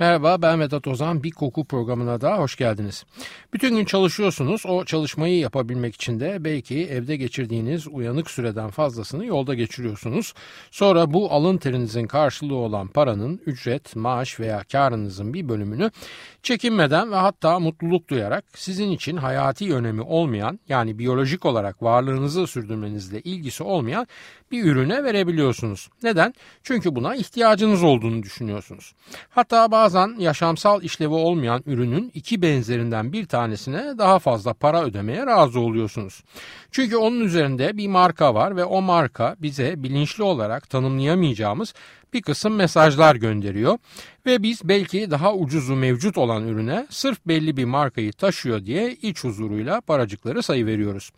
Merhaba ben Vedat Ozan. Bir koku programına da hoş geldiniz. Bütün gün çalışıyorsunuz. O çalışmayı yapabilmek için de belki evde geçirdiğiniz uyanık süreden fazlasını yolda geçiriyorsunuz. Sonra bu alın terinizin karşılığı olan paranın ücret, maaş veya karınızın bir bölümünü çekinmeden ve hatta mutluluk duyarak sizin için hayati önemi olmayan yani biyolojik olarak varlığınızı sürdürmenizle ilgisi olmayan bir ürüne verebiliyorsunuz. Neden? Çünkü buna ihtiyacınız olduğunu düşünüyorsunuz. Hatta bazen yaşamsal işlevi olmayan ürünün iki benzerinden bir tanesine daha fazla para ödemeye razı oluyorsunuz. Çünkü onun üzerinde bir marka var ve o marka bize bilinçli olarak tanımlayamayacağımız bir kısım mesajlar gönderiyor ve biz belki daha ucuzu mevcut olan ürüne sırf belli bir markayı taşıyor diye iç huzuruyla paracıkları sayıveriyoruz.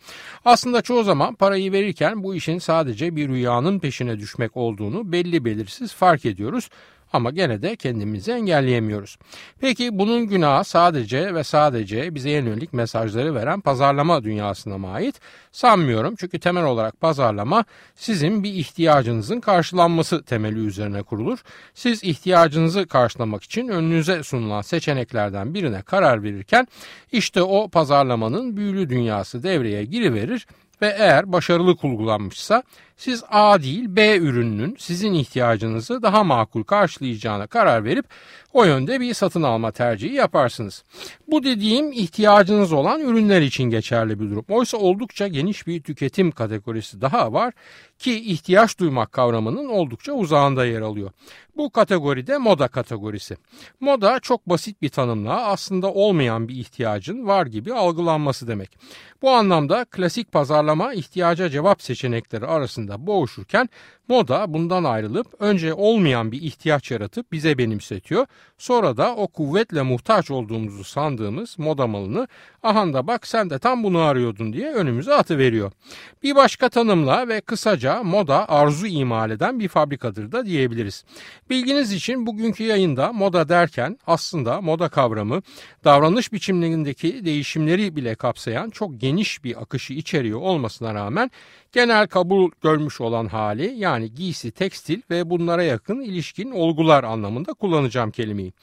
Aslında çoğu zaman parayı verirken bu işin sadece bir rüyanın peşine düşmek olduğunu belli belirsiz fark ediyoruz ama gene de kendimizi engelleyemiyoruz. Peki bunun günahı sadece ve sadece bize yönelik mesajları veren pazarlama dünyasına mı ait? Sanmıyorum çünkü temel olarak pazarlama sizin bir ihtiyacınızın karşılanması temeli üzerine kurulur. Siz ihtiyacınızı karşılamak için önünüze sunulan seçeneklerden birine karar verirken işte o pazarlamanın büyülü dünyası devreye giriverir ve eğer başarılı kullanmışsa siz A değil B ürününün sizin ihtiyacınızı daha makul karşılayacağına karar verip o yönde bir satın alma tercihi yaparsınız. Bu dediğim ihtiyacınız olan ürünler için geçerli bir durum. Oysa oldukça geniş bir tüketim kategorisi daha var ki ihtiyaç duymak kavramının oldukça uzağında yer alıyor. Bu kategoride moda kategorisi. Moda çok basit bir tanımla aslında olmayan bir ihtiyacın var gibi algılanması demek. Bu anlamda klasik pazarlama ihtiyaca cevap seçenekleri arasında boğuşurken moda bundan ayrılıp önce olmayan bir ihtiyaç yaratıp bize benimsetiyor. Sonra da o kuvvetle muhtaç olduğumuzu sandığımız moda malını ahanda bak sen de tam bunu arıyordun diye önümüze atıveriyor. Bir başka tanımla ve kısaca moda arzu imal eden bir fabrikadır da diyebiliriz. Bilginiz için bugünkü yayında moda derken aslında moda kavramı davranış biçimlerindeki değişimleri bile kapsayan çok geniş bir akışı içeriyor olmasına rağmen genel kabul görmüş olan hali yani giysi, tekstil ve bunlara yakın ilişkin olgular anlamında kullanacağım kelimeyi.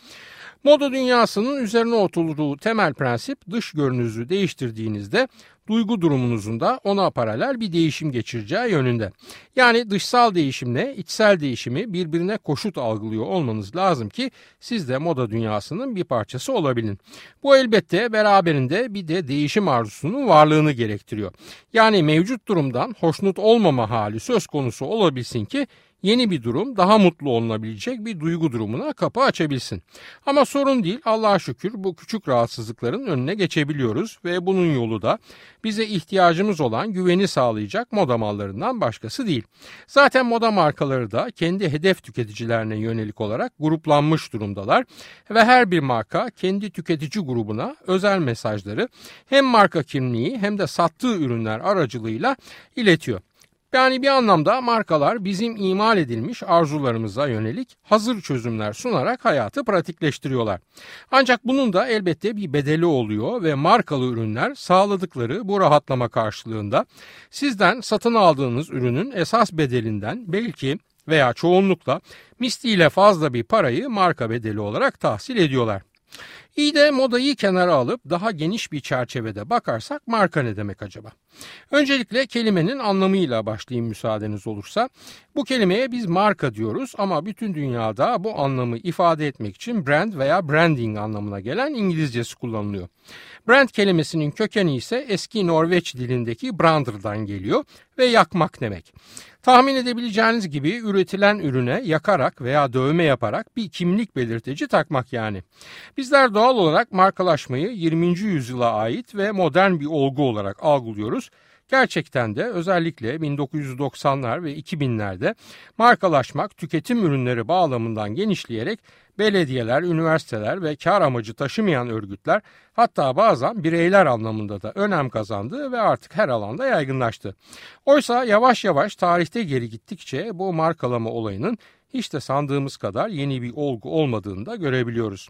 Moda dünyasının üzerine oturduğu temel prensip dış görünüzü değiştirdiğinizde duygu durumunuzun da ona paralel bir değişim geçireceği yönünde. Yani dışsal değişimle içsel değişimi birbirine koşut algılıyor olmanız lazım ki siz de moda dünyasının bir parçası olabilin. Bu elbette beraberinde bir de değişim arzusunun varlığını gerektiriyor. Yani mevcut durumdan hoşnut olmama hali söz konusu olabilsin ki yeni bir durum daha mutlu olunabilecek bir duygu durumuna kapı açabilsin. Ama sorun değil Allah'a şükür bu küçük rahatsızlıkların önüne geçebiliyoruz ve bunun yolu da bize ihtiyacımız olan güveni sağlayacak moda mallarından başkası değil. Zaten moda markaları da kendi hedef tüketicilerine yönelik olarak gruplanmış durumdalar ve her bir marka kendi tüketici grubuna özel mesajları hem marka kimliği hem de sattığı ürünler aracılığıyla iletiyor. Yani bir anlamda markalar bizim imal edilmiş arzularımıza yönelik hazır çözümler sunarak hayatı pratikleştiriyorlar. Ancak bunun da elbette bir bedeli oluyor ve markalı ürünler sağladıkları bu rahatlama karşılığında sizden satın aldığınız ürünün esas bedelinden belki veya çoğunlukla misliyle fazla bir parayı marka bedeli olarak tahsil ediyorlar. İyi de modayı kenara alıp daha geniş bir çerçevede bakarsak marka ne demek acaba? Öncelikle kelimenin anlamıyla başlayayım müsaadeniz olursa. Bu kelimeye biz marka diyoruz ama bütün dünyada bu anlamı ifade etmek için brand veya branding anlamına gelen İngilizcesi kullanılıyor. Brand kelimesinin kökeni ise eski Norveç dilindeki brander'dan geliyor ve yakmak demek. Tahmin edebileceğiniz gibi üretilen ürüne yakarak veya dövme yaparak bir kimlik belirtici takmak yani. Bizler doğal olarak markalaşmayı 20. yüzyıla ait ve modern bir olgu olarak algılıyoruz. Gerçekten de özellikle 1990'lar ve 2000'lerde markalaşmak tüketim ürünleri bağlamından genişleyerek belediyeler, üniversiteler ve kar amacı taşımayan örgütler hatta bazen bireyler anlamında da önem kazandı ve artık her alanda yaygınlaştı. Oysa yavaş yavaş tarihte geri gittikçe bu markalama olayının hiç de sandığımız kadar yeni bir olgu olmadığını da görebiliyoruz.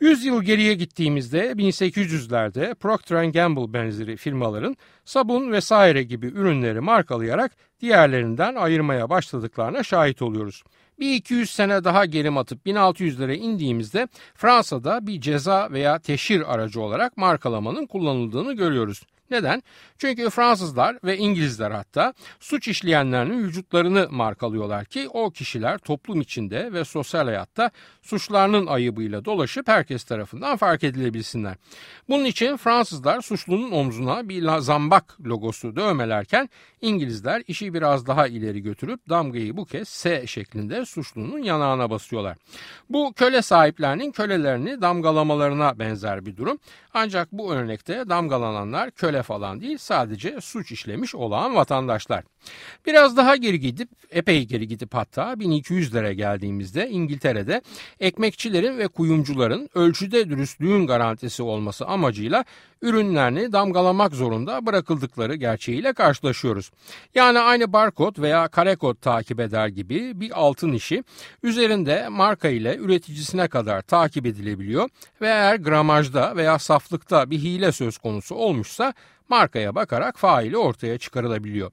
100 yıl geriye gittiğimizde 1800'lerde Procter Gamble benzeri firmaların sabun vesaire gibi ürünleri markalayarak diğerlerinden ayırmaya başladıklarına şahit oluyoruz. Bir 200 sene daha gerim atıp 1600'lere indiğimizde Fransa'da bir ceza veya teşhir aracı olarak markalamanın kullanıldığını görüyoruz. Neden? Çünkü Fransızlar ve İngilizler hatta suç işleyenlerin vücutlarını markalıyorlar ki o kişiler toplum içinde ve sosyal hayatta suçlarının ayıbıyla dolaşıp herkes tarafından fark edilebilsinler. Bunun için Fransızlar suçlunun omzuna bir zambak logosu dövmelerken İngilizler işi biraz daha ileri götürüp damgayı bu kez S şeklinde suçlunun yanağına basıyorlar. Bu köle sahiplerinin kölelerini damgalamalarına benzer bir durum. Ancak bu örnekte damgalananlar köle falan değil sadece suç işlemiş olan vatandaşlar. Biraz daha geri gidip epey geri gidip hatta 1200'lere geldiğimizde İngiltere'de ekmekçilerin ve kuyumcuların ölçüde dürüstlüğün garantisi olması amacıyla ürünlerini damgalamak zorunda bırakıldıkları gerçeğiyle karşılaşıyoruz. Yani aynı barkod veya karekod takip eder gibi bir altın işi üzerinde marka ile üreticisine kadar takip edilebiliyor ve eğer gramajda veya saflıkta bir hile söz konusu olmuşsa markaya bakarak faili ortaya çıkarılabiliyor.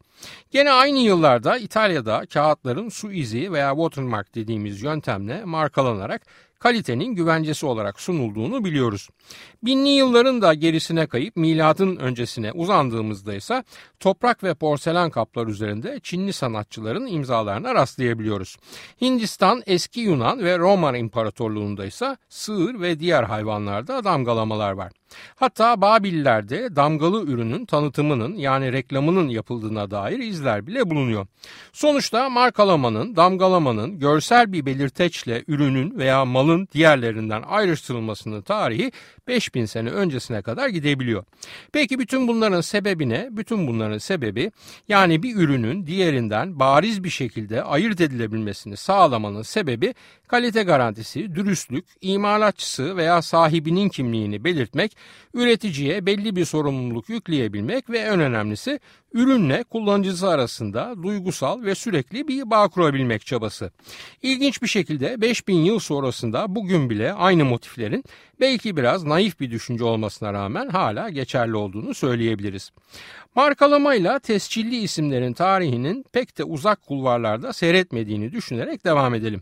Gene aynı yıllarda İtalya'da kağıtların su izi veya watermark dediğimiz yöntemle markalanarak kalitenin güvencesi olarak sunulduğunu biliyoruz. Binli yılların da gerisine kayıp miladın öncesine uzandığımızda ise toprak ve porselen kaplar üzerinde Çinli sanatçıların imzalarına rastlayabiliyoruz. Hindistan, eski Yunan ve Roma İmparatorluğu'nda ise sığır ve diğer hayvanlarda damgalamalar var. Hatta Babillerde damgalı ürünün tanıtımının yani reklamının yapıldığına dair izler bile bulunuyor. Sonuçta markalamanın, damgalamanın görsel bir belirteçle ürünün veya malın diğerlerinden ayrıştırılmasının tarihi 5000 sene öncesine kadar gidebiliyor. Peki bütün bunların sebebi ne? Bütün bunların sebebi yani bir ürünün diğerinden bariz bir şekilde ayırt edilebilmesini sağlamanın sebebi kalite garantisi, dürüstlük, imalatçısı veya sahibinin kimliğini belirtmek, üreticiye belli bir sorumluluk yükleyebilmek ve en önemlisi ürünle kullanıcısı arasında duygusal ve sürekli bir bağ kurabilmek çabası. İlginç bir şekilde 5000 yıl sonrasında bugün bile aynı motiflerin belki biraz naif bir düşünce olmasına rağmen hala geçerli olduğunu söyleyebiliriz. Markalamayla tescilli isimlerin tarihinin pek de uzak kulvarlarda seyretmediğini düşünerek devam edelim.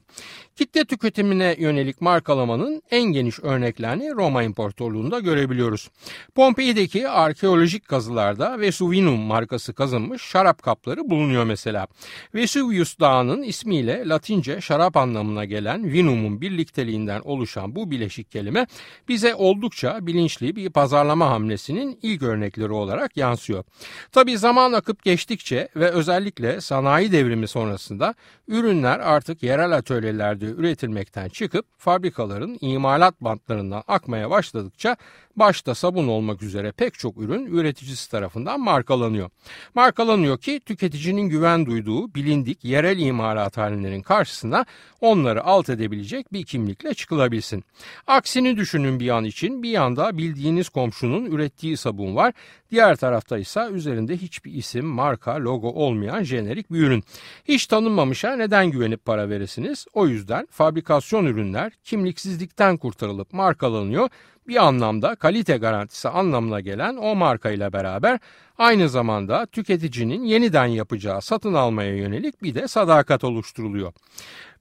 Kitle tüketimine yönelik markalamanın en geniş örneklerini Roma İmparatorluğu'nda görebiliyoruz. Pompei'deki arkeolojik kazılarda Vesuvinum markası kazınmış şarap kapları bulunuyor mesela. Vesuvius Dağı'nın ismiyle Latince şarap anlamına gelen vinum'un birlikteliğinden oluşan bu bileşik kelime bize oldukça bilinçli bir pazarlama hamlesinin ilk örnekleri olarak yansıyor. Tabi zaman akıp geçtikçe ve özellikle sanayi devrimi sonrasında ürünler artık yerel atölyelerde üretilmekten çıkıp fabrikaların imalat bantlarından akmaya başladıkça başta sabun olmak üzere pek çok ürün üreticisi tarafından markalanıyor. Markalanıyor ki tüketicinin güven duyduğu bilindik yerel imalat halinlerin karşısına onları alt edebilecek bir kimlikle çıkılabilsin. Aksini düşünün bir an için bir yanda bildiğiniz komşunun ürettiği sabun var. Diğer tarafta ise üzerinde hiçbir isim, marka, logo olmayan jenerik bir ürün. Hiç tanınmamışa neden güvenip para veresiniz? O yüzden fabrikasyon ürünler kimliksizlikten kurtarılıp markalanıyor bir anlamda kalite garantisi anlamına gelen o marka ile beraber aynı zamanda tüketicinin yeniden yapacağı satın almaya yönelik bir de sadakat oluşturuluyor.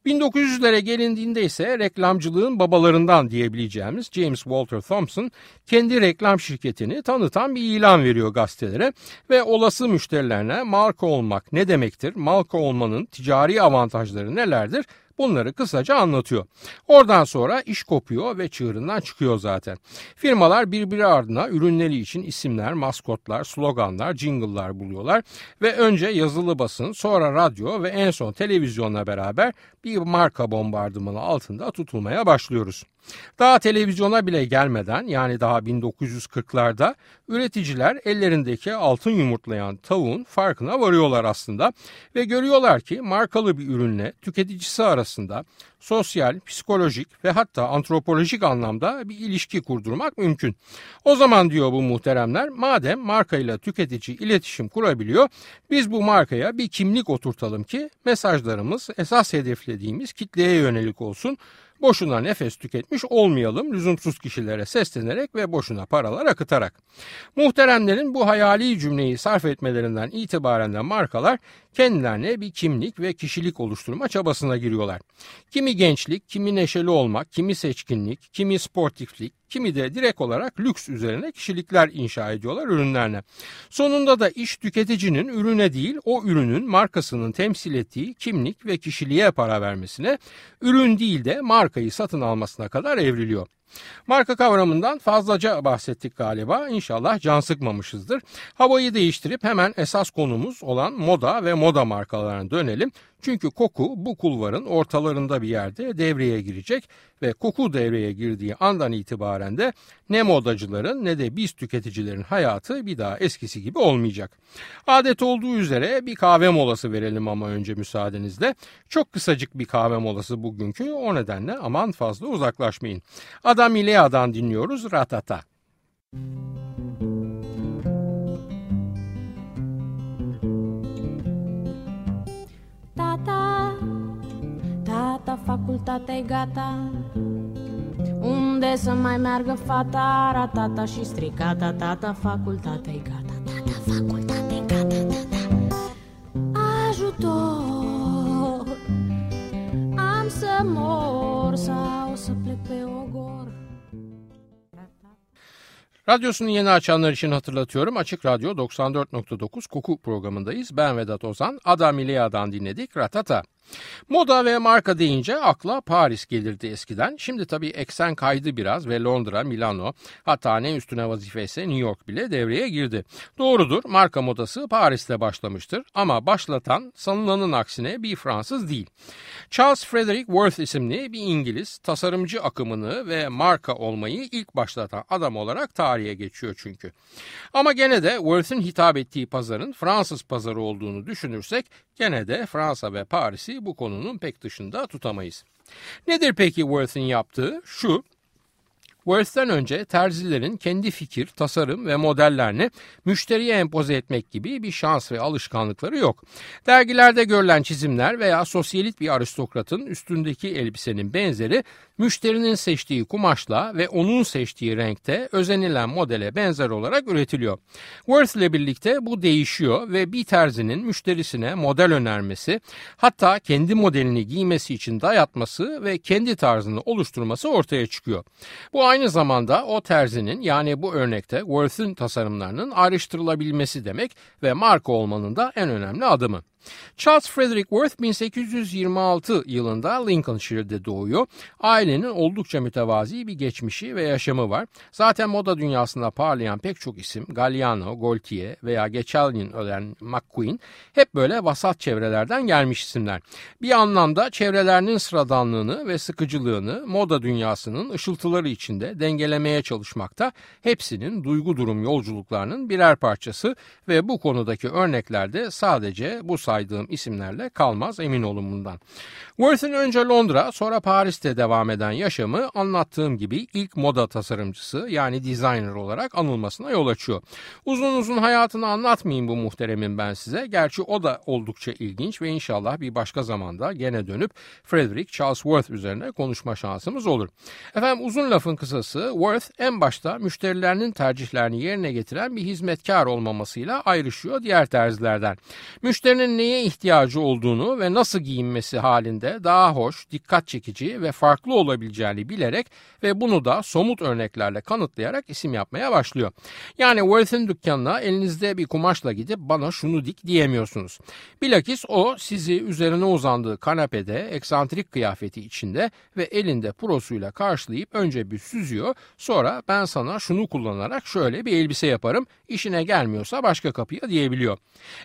1900'lere gelindiğinde ise reklamcılığın babalarından diyebileceğimiz James Walter Thompson kendi reklam şirketini tanıtan bir ilan veriyor gazetelere ve olası müşterilerine marka olmak ne demektir, marka olmanın ticari avantajları nelerdir bunları kısaca anlatıyor. Oradan sonra iş kopuyor ve çığırından çıkıyor zaten. Firmalar birbiri ardına ürünleri için isimler, maskotlar, sloganlar, jingle'lar buluyorlar ve önce yazılı basın, sonra radyo ve en son televizyonla beraber bir marka bombardımanı altında tutulmaya başlıyoruz. Daha televizyona bile gelmeden yani daha 1940'larda üreticiler ellerindeki altın yumurtlayan tavuğun farkına varıyorlar aslında ve görüyorlar ki markalı bir ürünle tüketicisi arasında sosyal, psikolojik ve hatta antropolojik anlamda bir ilişki kurdurmak mümkün. O zaman diyor bu muhteremler madem markayla tüketici iletişim kurabiliyor biz bu markaya bir kimlik oturtalım ki mesajlarımız esas hedeflediğimiz kitleye yönelik olsun boşuna nefes tüketmiş olmayalım lüzumsuz kişilere seslenerek ve boşuna paralar akıtarak. Muhteremlerin bu hayali cümleyi sarf etmelerinden itibaren de markalar kendilerine bir kimlik ve kişilik oluşturma çabasına giriyorlar. Kimi gençlik, kimi neşeli olmak, kimi seçkinlik, kimi sportiflik, kimi de direkt olarak lüks üzerine kişilikler inşa ediyorlar ürünlerine. Sonunda da iş tüketicinin ürüne değil o ürünün markasının temsil ettiği kimlik ve kişiliğe para vermesine, ürün değil de markayı satın almasına kadar evriliyor. Marka kavramından fazlaca bahsettik galiba. İnşallah can sıkmamışızdır. Havayı değiştirip hemen esas konumuz olan moda ve moda markalarına dönelim. Çünkü koku bu kulvarın ortalarında bir yerde devreye girecek ve koku devreye girdiği andan itibaren de ne modacıların ne de biz tüketicilerin hayatı bir daha eskisi gibi olmayacak. Adet olduğu üzere bir kahve molası verelim ama önce müsaadenizle. Çok kısacık bir kahve molası bugünkü o nedenle aman fazla uzaklaşmayın. Adam Ilea'dan dinliyoruz Ratata. Tata, tata, facultatea e gata Unde să mai meargă fata Ratata și stricata Tata, facultatea e gata Tata, facultatea e gata Tata, ajutor Am să mor sau să plec pe ogor Radyosunu yeni açanlar için hatırlatıyorum. Açık Radyo 94.9 Koku programındayız. Ben Vedat Ozan. Adam İleya'dan dinledik. Ratata. Moda ve marka deyince akla Paris gelirdi eskiden. Şimdi tabii eksen kaydı biraz ve Londra, Milano hatta ne üstüne vazifeyse New York bile devreye girdi. Doğrudur marka modası Paris'te başlamıştır ama başlatan sanılanın aksine bir Fransız değil. Charles Frederick Worth isimli bir İngiliz tasarımcı akımını ve marka olmayı ilk başlatan adam olarak tarihe geçiyor çünkü. Ama gene de Worth'ün hitap ettiği pazarın Fransız pazarı olduğunu düşünürsek gene de Fransa ve Paris'i bu konunun pek dışında tutamayız. Nedir peki Worth'in yaptığı? Şu, Worth'ten önce terzilerin kendi fikir, tasarım ve modellerini müşteriye empoze etmek gibi bir şans ve alışkanlıkları yok. Dergilerde görülen çizimler veya sosyalit bir aristokratın üstündeki elbisenin benzeri müşterinin seçtiği kumaşla ve onun seçtiği renkte özenilen modele benzer olarak üretiliyor. Worth ile birlikte bu değişiyor ve bir terzinin müşterisine model önermesi, hatta kendi modelini giymesi için dayatması ve kendi tarzını oluşturması ortaya çıkıyor. Bu aynı zamanda o terzinin yani bu örnekte Worth'ün tasarımlarının ayrıştırılabilmesi demek ve marka olmanın da en önemli adımı. Charles Frederick Worth 1826 yılında Lincolnshire'de doğuyor. Ailenin oldukça mütevazi bir geçmişi ve yaşamı var. Zaten moda dünyasında parlayan pek çok isim Galliano, Gaultier veya yıl ölen McQueen hep böyle vasat çevrelerden gelmiş isimler. Bir anlamda çevrelerinin sıradanlığını ve sıkıcılığını moda dünyasının ışıltıları içinde dengelemeye çalışmakta. Hepsinin duygu durum yolculuklarının birer parçası ve bu konudaki örneklerde sadece bu saydığım isimlerle kalmaz emin olun bundan. Worth'in önce Londra sonra Paris'te devam eden yaşamı anlattığım gibi ilk moda tasarımcısı yani designer olarak anılmasına yol açıyor. Uzun uzun hayatını anlatmayayım bu muhteremin ben size. Gerçi o da oldukça ilginç ve inşallah bir başka zamanda gene dönüp Frederick Charles Worth üzerine konuşma şansımız olur. Efendim uzun lafın kısası Worth en başta müşterilerinin tercihlerini yerine getiren bir hizmetkar olmamasıyla ayrışıyor diğer terzilerden. Müşterinin neye ihtiyacı olduğunu ve nasıl giyinmesi halinde daha hoş, dikkat çekici ve farklı olabileceğini bilerek ve bunu da somut örneklerle kanıtlayarak isim yapmaya başlıyor. Yani Worth'in dükkanına elinizde bir kumaşla gidip bana şunu dik diyemiyorsunuz. Bilakis o sizi üzerine uzandığı kanepede eksantrik kıyafeti içinde ve elinde prosuyla karşılayıp önce bir süzüyor sonra ben sana şunu kullanarak şöyle bir elbise yaparım işine gelmiyorsa başka kapıya diyebiliyor.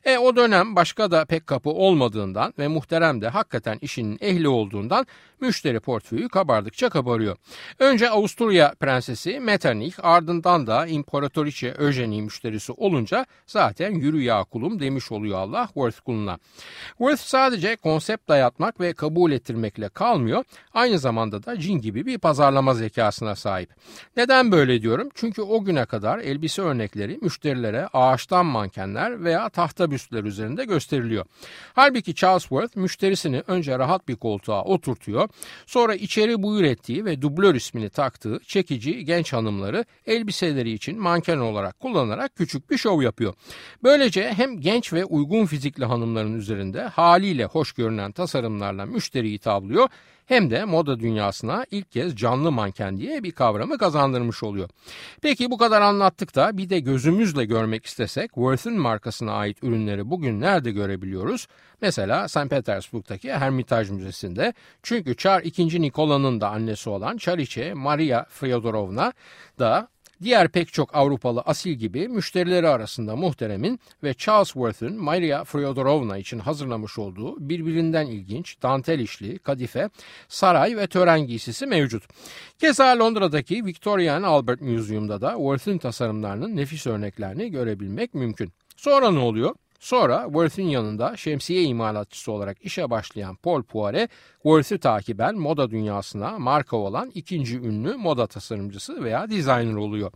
E o dönem başka da pek kapı olmadığından ve muhterem de hakikaten işinin ehli olduğundan müşteri portföyü kabardıkça kabarıyor. Önce Avusturya prensesi Metternich ardından da İmparatoriçe Eugenie müşterisi olunca zaten yürü ya kulum demiş oluyor Allah Worth kuluna. Worth sadece konsept dayatmak ve kabul ettirmekle kalmıyor. Aynı zamanda da cin gibi bir pazarlama zekasına sahip. Neden böyle diyorum? Çünkü o güne kadar elbise örnekleri müşterilere ağaçtan mankenler veya tahta büstler üzerinde gösteriliyor. Halbuki Charles Worth müşterisini önce rahat bir koltuğa oturtuyor. Sonra içeri buyur ettiği ve dublör ismini taktığı çekici genç hanımları elbiseleri için manken olarak kullanarak küçük bir şov yapıyor. Böylece hem genç ve uygun fizikli hanımların üzerinde haliyle hoş görünen tasarımlarla müşteriyi tavlıyor hem de moda dünyasına ilk kez canlı manken diye bir kavramı kazandırmış oluyor. Peki bu kadar anlattık da bir de gözümüzle görmek istesek Worth'ün markasına ait ürünleri bugün nerede görebiliyoruz? Mesela St. Petersburg'daki Hermitage Müzesi'nde. Çünkü Çar II. Nikola'nın da annesi olan Çariçe Maria Fyodorovna da Diğer pek çok Avrupalı asil gibi müşterileri arasında muhteremin ve Charles Worth'ün Maria Fyodorovna için hazırlamış olduğu birbirinden ilginç dantel işli, kadife, saray ve tören giysisi mevcut. Keza Londra'daki Victoria and Albert Museum'da da Worth'ün tasarımlarının nefis örneklerini görebilmek mümkün. Sonra ne oluyor? Sonra Worth'ün yanında şemsiye imalatçısı olarak işe başlayan Paul Poiret, Worth'ü takiben moda dünyasına marka olan ikinci ünlü moda tasarımcısı veya designer oluyor.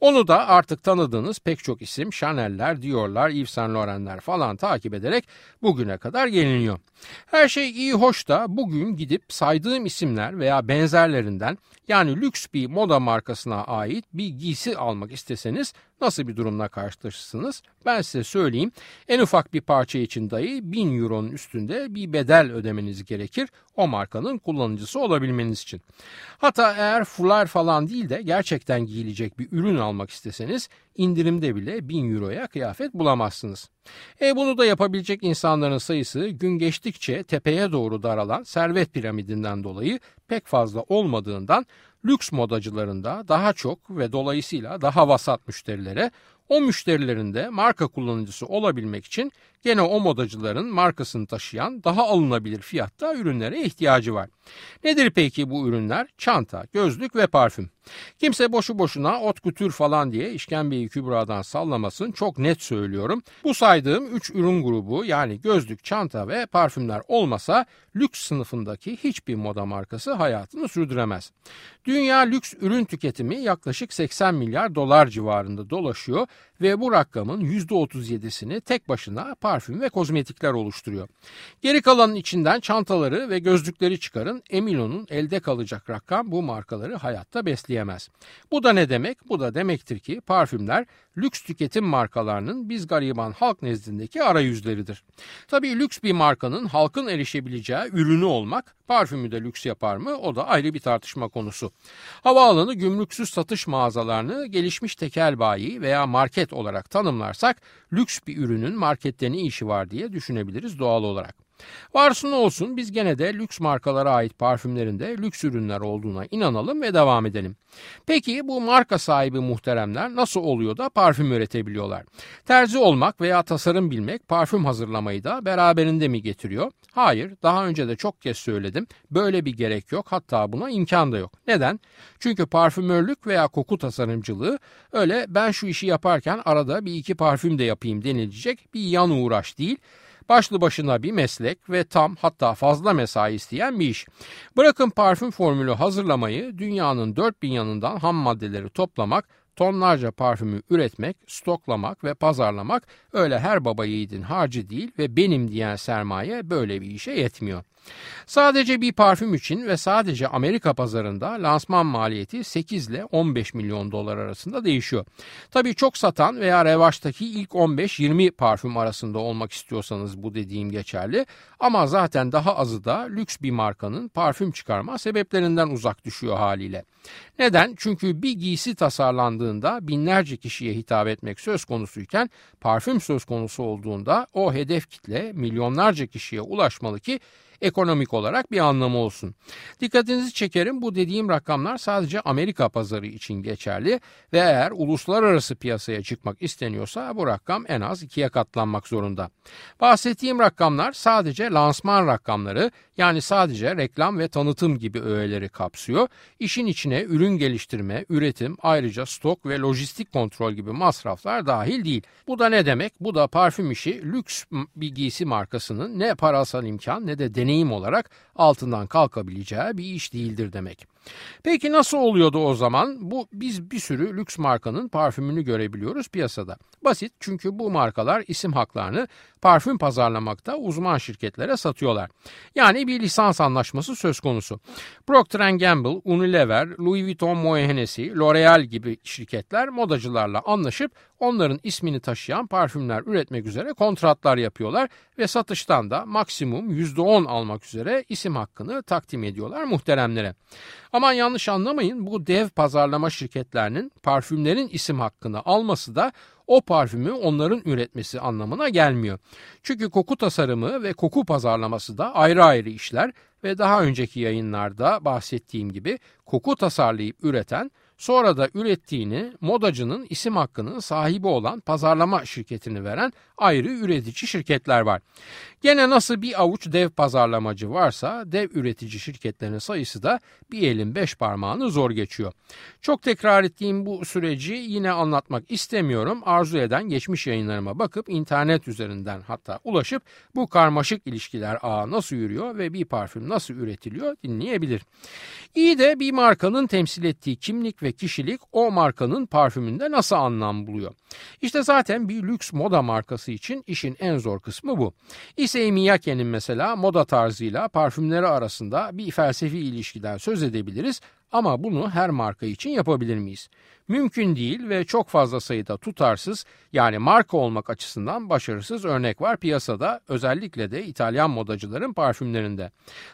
Onu da artık tanıdığınız pek çok isim Chanel'ler, Dior'lar, Yves Saint Laurent'ler falan takip ederek bugüne kadar geliniyor. Her şey iyi hoş da bugün gidip saydığım isimler veya benzerlerinden yani lüks bir moda markasına ait bir giysi almak isteseniz nasıl bir durumla karşılaşırsınız? Ben size söyleyeyim. En ufak bir parça için dahi 1000 euronun üstünde bir bedel ödemeniz gerekir o markanın kullanıcısı olabilmeniz için. Hatta eğer fular falan değil de gerçekten giyilecek bir ürün almak isteseniz indirimde bile 1000 euroya kıyafet bulamazsınız. E bunu da yapabilecek insanların sayısı gün geçtikçe tepeye doğru daralan servet piramidinden dolayı pek fazla olmadığından lüks modacılarında daha çok ve dolayısıyla daha vasat müşterilere o müşterilerin de marka kullanıcısı olabilmek için gene o modacıların markasını taşıyan daha alınabilir fiyatta ürünlere ihtiyacı var. Nedir peki bu ürünler? Çanta, gözlük ve parfüm. Kimse boşu boşuna ot kütür falan diye işkembeyi kübradan sallamasın çok net söylüyorum. Bu saydığım 3 ürün grubu yani gözlük, çanta ve parfümler olmasa lüks sınıfındaki hiçbir moda markası hayatını sürdüremez. Dünya lüks ürün tüketimi yaklaşık 80 milyar dolar civarında dolaşıyor ve bu rakamın %37'sini tek başına parfüm ve kozmetikler oluşturuyor. Geri kalanın içinden çantaları ve gözlükleri çıkarın emin olun elde kalacak rakam bu markaları hayatta besleyemez. Bu da ne demek? Bu da demektir ki parfümler lüks tüketim markalarının biz gariban halk nezdindeki arayüzleridir. Tabii lüks bir markanın halkın erişebileceği ürünü olmak parfümü de lüks yapar mı o da ayrı bir tartışma konusu. Havaalanı gümrüksüz satış mağazalarını gelişmiş tekel bayi veya market olarak tanımlarsak lüks bir ürünün markette ne işi var diye düşünebiliriz doğal olarak. Varsın olsun biz gene de lüks markalara ait parfümlerin de lüks ürünler olduğuna inanalım ve devam edelim. Peki bu marka sahibi muhteremler nasıl oluyor da parfüm üretebiliyorlar? Terzi olmak veya tasarım bilmek parfüm hazırlamayı da beraberinde mi getiriyor? Hayır, daha önce de çok kez söyledim. Böyle bir gerek yok, hatta buna imkan da yok. Neden? Çünkü parfümörlük veya koku tasarımcılığı öyle ben şu işi yaparken arada bir iki parfüm de yapayım denilecek bir yan uğraş değil Başlı başına bir meslek ve tam hatta fazla mesai isteyen bir iş. Bırakın parfüm formülü hazırlamayı dünyanın dört bin yanından ham maddeleri toplamak tonlarca parfümü üretmek, stoklamak ve pazarlamak öyle her baba yiğidin harcı değil ve benim diyen sermaye böyle bir işe yetmiyor. Sadece bir parfüm için ve sadece Amerika pazarında lansman maliyeti 8 ile 15 milyon dolar arasında değişiyor. Tabii çok satan veya revaçtaki ilk 15-20 parfüm arasında olmak istiyorsanız bu dediğim geçerli. Ama zaten daha azı da lüks bir markanın parfüm çıkarma sebeplerinden uzak düşüyor haliyle. Neden? Çünkü bir giysi tasarlandığında binlerce kişiye hitap etmek söz konusuyken parfüm söz konusu olduğunda o hedef kitle milyonlarca kişiye ulaşmalı ki ekonomik olarak bir anlamı olsun. Dikkatinizi çekerim bu dediğim rakamlar sadece Amerika pazarı için geçerli ve eğer uluslararası piyasaya çıkmak isteniyorsa bu rakam en az ikiye katlanmak zorunda. Bahsettiğim rakamlar sadece lansman rakamları yani sadece reklam ve tanıtım gibi öğeleri kapsıyor. İşin içine ürün geliştirme, üretim, ayrıca stok ve lojistik kontrol gibi masraflar dahil değil. Bu da ne demek? Bu da parfüm işi lüks bir giysi markasının ne parasal imkan ne de deneyim olarak altından kalkabileceği bir iş değildir demek. Peki nasıl oluyordu o zaman? Bu biz bir sürü lüks markanın parfümünü görebiliyoruz piyasada. Basit çünkü bu markalar isim haklarını parfüm pazarlamakta uzman şirketlere satıyorlar. Yani bir lisans anlaşması söz konusu. Procter Gamble, Unilever, Louis Vuitton Moet Hennessy, L'Oreal gibi şirketler modacılarla anlaşıp onların ismini taşıyan parfümler üretmek üzere kontratlar yapıyorlar ve satıştan da maksimum %10 almak üzere isim hakkını takdim ediyorlar muhteremlere. Aman yanlış anlamayın bu dev pazarlama şirketlerinin parfümlerin isim hakkını alması da o parfümü onların üretmesi anlamına gelmiyor. Çünkü koku tasarımı ve koku pazarlaması da ayrı ayrı işler ve daha önceki yayınlarda bahsettiğim gibi koku tasarlayıp üreten Sonra da ürettiğini modacının isim hakkının sahibi olan pazarlama şirketini veren ayrı üretici şirketler var. Gene nasıl bir avuç dev pazarlamacı varsa dev üretici şirketlerin sayısı da bir elin beş parmağını zor geçiyor. Çok tekrar ettiğim bu süreci yine anlatmak istemiyorum. Arzu eden geçmiş yayınlarıma bakıp internet üzerinden hatta ulaşıp bu karmaşık ilişkiler ağı nasıl yürüyor ve bir parfüm nasıl üretiliyor dinleyebilir. İyi de bir markanın temsil ettiği kimlik ve kişilik o markanın parfümünde nasıl anlam buluyor? İşte zaten bir lüks moda markası için işin en zor kısmı bu. Issey Miyake'nin mesela moda tarzıyla parfümleri arasında bir felsefi ilişkiden söz edebiliriz ama bunu her marka için yapabilir miyiz? Mümkün değil ve çok fazla sayıda tutarsız yani marka olmak açısından başarısız örnek var piyasada özellikle de İtalyan modacıların parfümlerinde.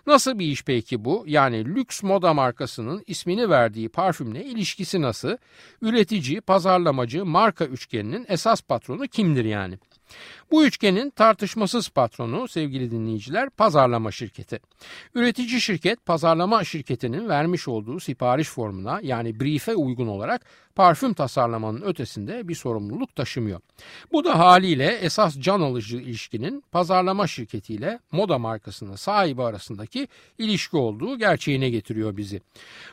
Nasıl bir iş peki bu? Yani lüks moda markasının ismini verdiği parfümle ilişkisi nasıl? Üretici, pazarlamacı, marka üçgeninin esas patronu kimdir yani? Bu üçgenin tartışmasız patronu sevgili dinleyiciler pazarlama şirketi. Üretici şirket pazarlama şirketinin vermiş olduğu sipariş formuna yani brief'e uygun olarak parfüm tasarlamanın ötesinde bir sorumluluk taşımıyor. Bu da haliyle esas can alıcı ilişkinin pazarlama şirketiyle moda markasının sahibi arasındaki ilişki olduğu gerçeğine getiriyor bizi.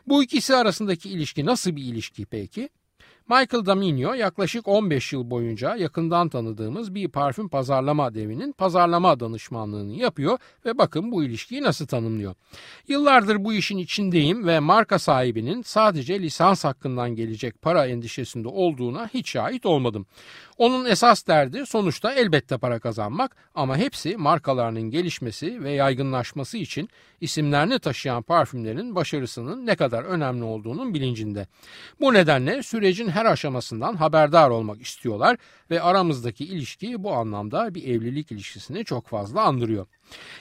Bu ikisi arasındaki ilişki nasıl bir ilişki peki? Michael Daminio yaklaşık 15 yıl boyunca yakından tanıdığımız bir parfüm pazarlama devinin pazarlama danışmanlığını yapıyor ve bakın bu ilişkiyi nasıl tanımlıyor. Yıllardır bu işin içindeyim ve marka sahibinin sadece lisans hakkından gelecek para endişesinde olduğuna hiç şahit olmadım. Onun esas derdi sonuçta elbette para kazanmak ama hepsi markalarının gelişmesi ve yaygınlaşması için isimlerini taşıyan parfümlerin başarısının ne kadar önemli olduğunun bilincinde. Bu nedenle sürecin her aşamasından haberdar olmak istiyorlar ve aramızdaki ilişki bu anlamda bir evlilik ilişkisini çok fazla andırıyor.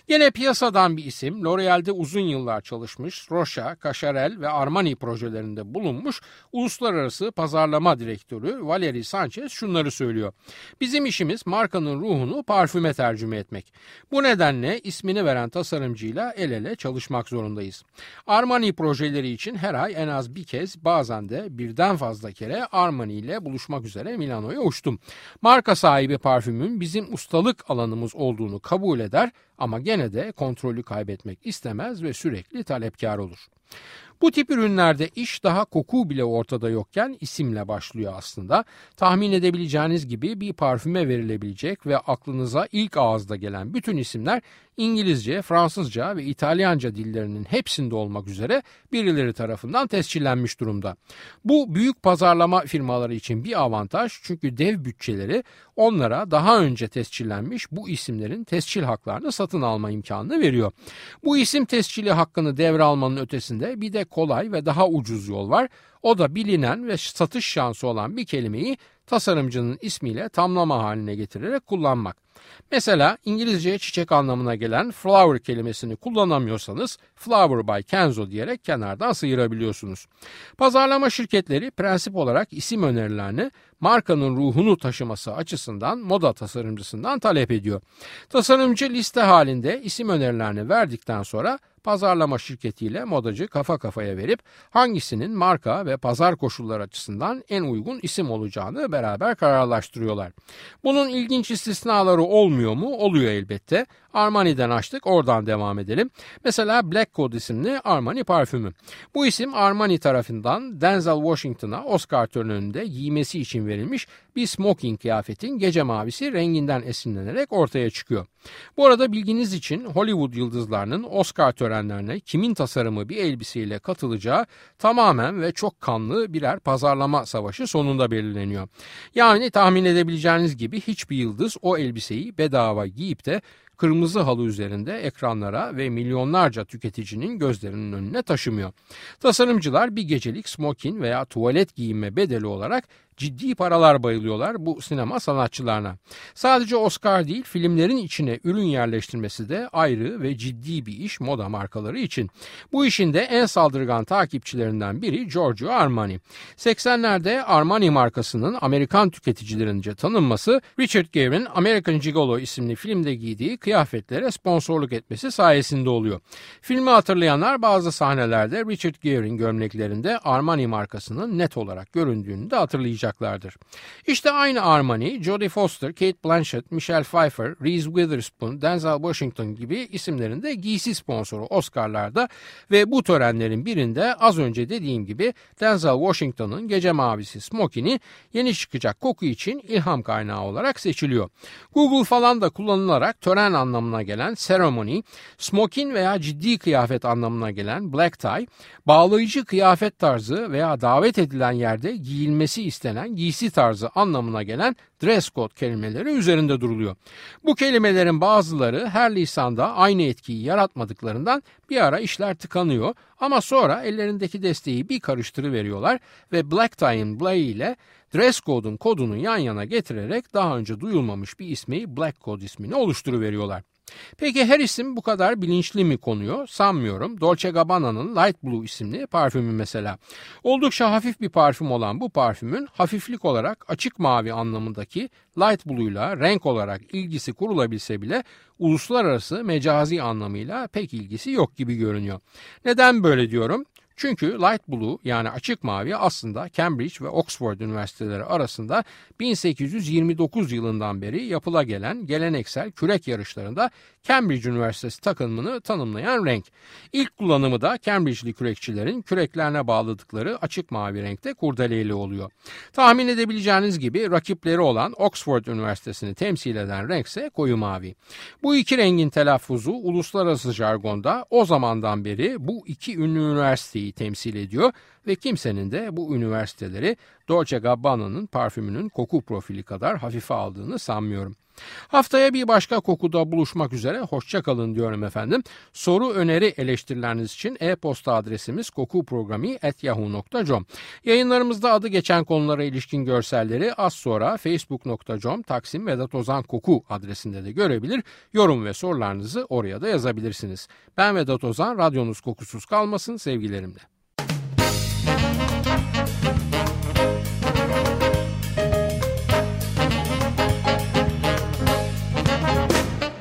Yine piyasadan bir isim L'Oreal'de uzun yıllar çalışmış Rocha, Cacharel ve Armani projelerinde bulunmuş uluslararası pazarlama direktörü Valerie Sanchez şunları söylüyor. Bizim işimiz markanın ruhunu parfüme tercüme etmek. Bu nedenle ismini veren tasarımcıyla el ele çalışmak zorundayız. Armani projeleri için her ay en az bir kez bazen de birden fazla kere Armani ile buluşmak üzere Milano'ya uçtum. Marka sahibi parfümün bizim ustalık alanımız olduğunu kabul eder ama gene de kontrolü kaybetmek istemez ve sürekli talepkar olur. Bu tip ürünlerde iş daha koku bile ortada yokken isimle başlıyor aslında. Tahmin edebileceğiniz gibi bir parfüme verilebilecek ve aklınıza ilk ağızda gelen bütün isimler İngilizce, Fransızca ve İtalyanca dillerinin hepsinde olmak üzere birileri tarafından tescillenmiş durumda. Bu büyük pazarlama firmaları için bir avantaj çünkü dev bütçeleri onlara daha önce tescillenmiş bu isimlerin tescil haklarını satın alma imkanını veriyor. Bu isim tescili hakkını devralmanın ötesinde bir de kolay ve daha ucuz yol var. O da bilinen ve satış şansı olan bir kelimeyi tasarımcının ismiyle tamlama haline getirerek kullanmak. Mesela İngilizce çiçek anlamına gelen flower kelimesini kullanamıyorsanız flower by Kenzo diyerek kenardan sıyırabiliyorsunuz. Pazarlama şirketleri prensip olarak isim önerilerini markanın ruhunu taşıması açısından moda tasarımcısından talep ediyor. Tasarımcı liste halinde isim önerilerini verdikten sonra pazarlama şirketiyle modacı kafa kafaya verip hangisinin marka ve pazar koşulları açısından en uygun isim olacağını beraber kararlaştırıyorlar. Bunun ilginç istisnaları olmuyor mu? Oluyor elbette. Armani'den açtık oradan devam edelim. Mesela Black Code isimli Armani parfümü. Bu isim Armani tarafından Denzel Washington'a Oscar töreninde giymesi için verilmiş bir smoking kıyafetin gece mavisi renginden esinlenerek ortaya çıkıyor. Bu arada bilginiz için Hollywood yıldızlarının Oscar törenlerine kimin tasarımı bir elbiseyle katılacağı tamamen ve çok kanlı birer pazarlama savaşı sonunda belirleniyor. Yani tahmin edebileceğiniz gibi hiçbir yıldız o elbiseyi bedava giyip de kırmızı halı üzerinde ekranlara ve milyonlarca tüketicinin gözlerinin önüne taşımıyor. Tasarımcılar bir gecelik smokin veya tuvalet giyinme bedeli olarak ciddi paralar bayılıyorlar bu sinema sanatçılarına. Sadece Oscar değil filmlerin içine ürün yerleştirmesi de ayrı ve ciddi bir iş moda markaları için. Bu işin de en saldırgan takipçilerinden biri Giorgio Armani. 80'lerde Armani markasının Amerikan tüketicilerince tanınması Richard Gere'in American Gigolo isimli filmde giydiği kıyafetlere sponsorluk etmesi sayesinde oluyor. Filmi hatırlayanlar bazı sahnelerde Richard Gere'in gömleklerinde Armani markasının net olarak göründüğünü de hatırlayacak olacaklardır. İşte aynı Armani, Jodie Foster, Kate Blanchett, Michelle Pfeiffer, Reese Witherspoon, Denzel Washington gibi isimlerin de giysi sponsoru Oscar'larda ve bu törenlerin birinde az önce dediğim gibi Denzel Washington'ın Gece Mavisi smokini yeni çıkacak koku için ilham kaynağı olarak seçiliyor. Google falan da kullanılarak tören anlamına gelen ceremony, smokin veya ciddi kıyafet anlamına gelen black tie, bağlayıcı kıyafet tarzı veya davet edilen yerde giyilmesi istenen istenen giysi tarzı anlamına gelen dress code kelimeleri üzerinde duruluyor. Bu kelimelerin bazıları her lisanda aynı etkiyi yaratmadıklarından bir ara işler tıkanıyor ama sonra ellerindeki desteği bir karıştırıveriyorlar ve black tie'in Blay ile dress code'un kodunu yan yana getirerek daha önce duyulmamış bir ismi black code ismini oluşturuveriyorlar. Peki her isim bu kadar bilinçli mi konuyor? Sanmıyorum. Dolce Gabbana'nın Light Blue isimli parfümü mesela. Oldukça hafif bir parfüm olan bu parfümün hafiflik olarak açık mavi anlamındaki Light Blue'yla renk olarak ilgisi kurulabilse bile uluslararası mecazi anlamıyla pek ilgisi yok gibi görünüyor. Neden böyle diyorum? Çünkü light blue yani açık mavi aslında Cambridge ve Oxford üniversiteleri arasında 1829 yılından beri yapıla gelen geleneksel kürek yarışlarında Cambridge Üniversitesi takımını tanımlayan renk. İlk kullanımı da Cambridge'li kürekçilerin küreklerine bağladıkları açık mavi renkte kurdeleli oluyor. Tahmin edebileceğiniz gibi rakipleri olan Oxford Üniversitesi'ni temsil eden renk ise koyu mavi. Bu iki rengin telaffuzu uluslararası jargonda o zamandan beri bu iki ünlü üniversiteyi temsil ediyor ve kimsenin de bu üniversiteleri Dolce Gabbana'nın parfümünün koku profili kadar hafife aldığını sanmıyorum. Haftaya bir başka kokuda buluşmak üzere hoşçakalın diyorum efendim. Soru, öneri, eleştirileriniz için e-posta adresimiz kokuprogrami.yahoo.com Yayınlarımızda adı geçen konulara ilişkin görselleri az sonra facebook.com Taksim Vedat Ozan Koku adresinde de görebilir. Yorum ve sorularınızı oraya da yazabilirsiniz. Ben Vedat Ozan, radyonuz kokusuz kalmasın sevgilerimle.